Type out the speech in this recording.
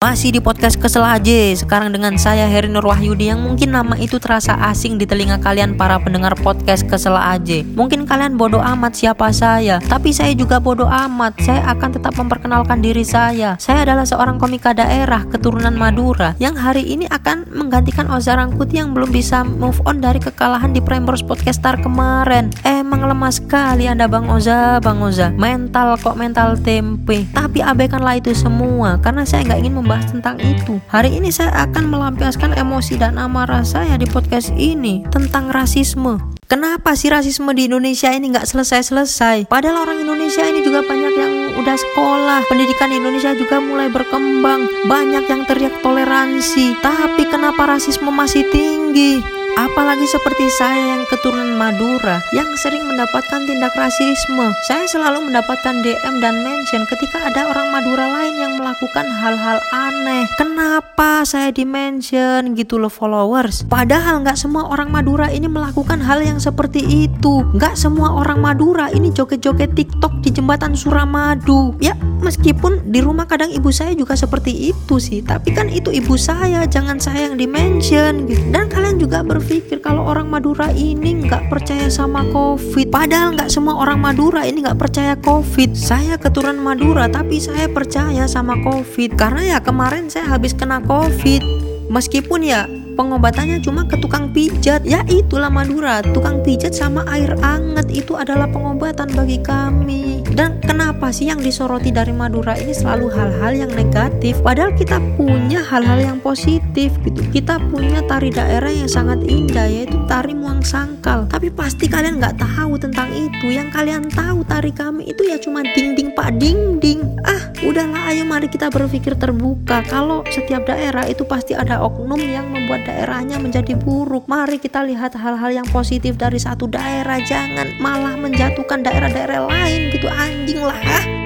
Masih di podcast Kesel aja. Sekarang dengan saya Heri Nur Wahyudi Yang mungkin nama itu terasa asing di telinga kalian Para pendengar podcast Kesel aja. Mungkin kalian bodoh amat siapa saya Tapi saya juga bodoh amat. Saya akan tetap memperkenalkan diri saya. Saya adalah seorang komika daerah Keturunan Madura Yang hari ini akan menggantikan Oza Rangkuti Yang belum bisa move on dari kekalahan di Prambors Podcastar kemarin. Emang lemah sekali anda Bang Oza Bang Oza. Mental kok mental tempe. Tapi abaikanlah itu semua Karena saya nggak ingin membahas tentang itu. Hari ini saya akan melampiaskan emosi dan amarah saya di podcast ini tentang rasisme. Kenapa sih rasisme di Indonesia ini nggak selesai-selesai? Padahal orang Indonesia ini juga banyak yang udah sekolah, pendidikan Indonesia juga mulai berkembang, banyak yang teriak toleransi. Tapi kenapa rasisme masih tinggi? Apalagi seperti saya yang keturunan Madura yang sering mendapatkan tindak rasisme. Saya selalu mendapatkan DM dan mention ketika ada orang Madura lain yang melakukan hal-hal aneh. Kenapa saya di mention gitu loh followers? Padahal nggak semua orang Madura ini melakukan hal yang seperti itu. Nggak semua orang Madura ini joget-joget TikTok di jembatan Suramadu. Ya meskipun di rumah kadang ibu saya juga seperti itu sih. Tapi kan itu ibu saya, jangan saya yang di mention gitu. Dan kalian juga ber berpikir kalau orang Madura ini nggak percaya sama COVID. Padahal nggak semua orang Madura ini nggak percaya COVID. Saya keturunan Madura tapi saya percaya sama COVID karena ya kemarin saya habis kena COVID. Meskipun ya pengobatannya cuma ke tukang pijat. Ya itulah Madura tukang pijat sama air anget itu adalah pengobatan bagi kami. Dan kenapa sih yang disoroti dari Madura ini selalu hal-hal yang negatif? Padahal kita punya hal-hal yang positif gitu. Kita punya tari daerah yang sangat indah yaitu tari muang sangkal. Tapi pasti kalian nggak tahu tentang itu. Yang kalian tahu tari kami itu ya cuma ding ding pak. Ding ding ah udahlah ayo mari kita berpikir terbuka kalau setiap daerah itu pasti ada oknum yang membuat daerahnya menjadi buruk. Mari kita lihat hal-hal yang positif dari satu daerah, jangan malah menjatuhkan daerah-daerah lain gitu anjing lah.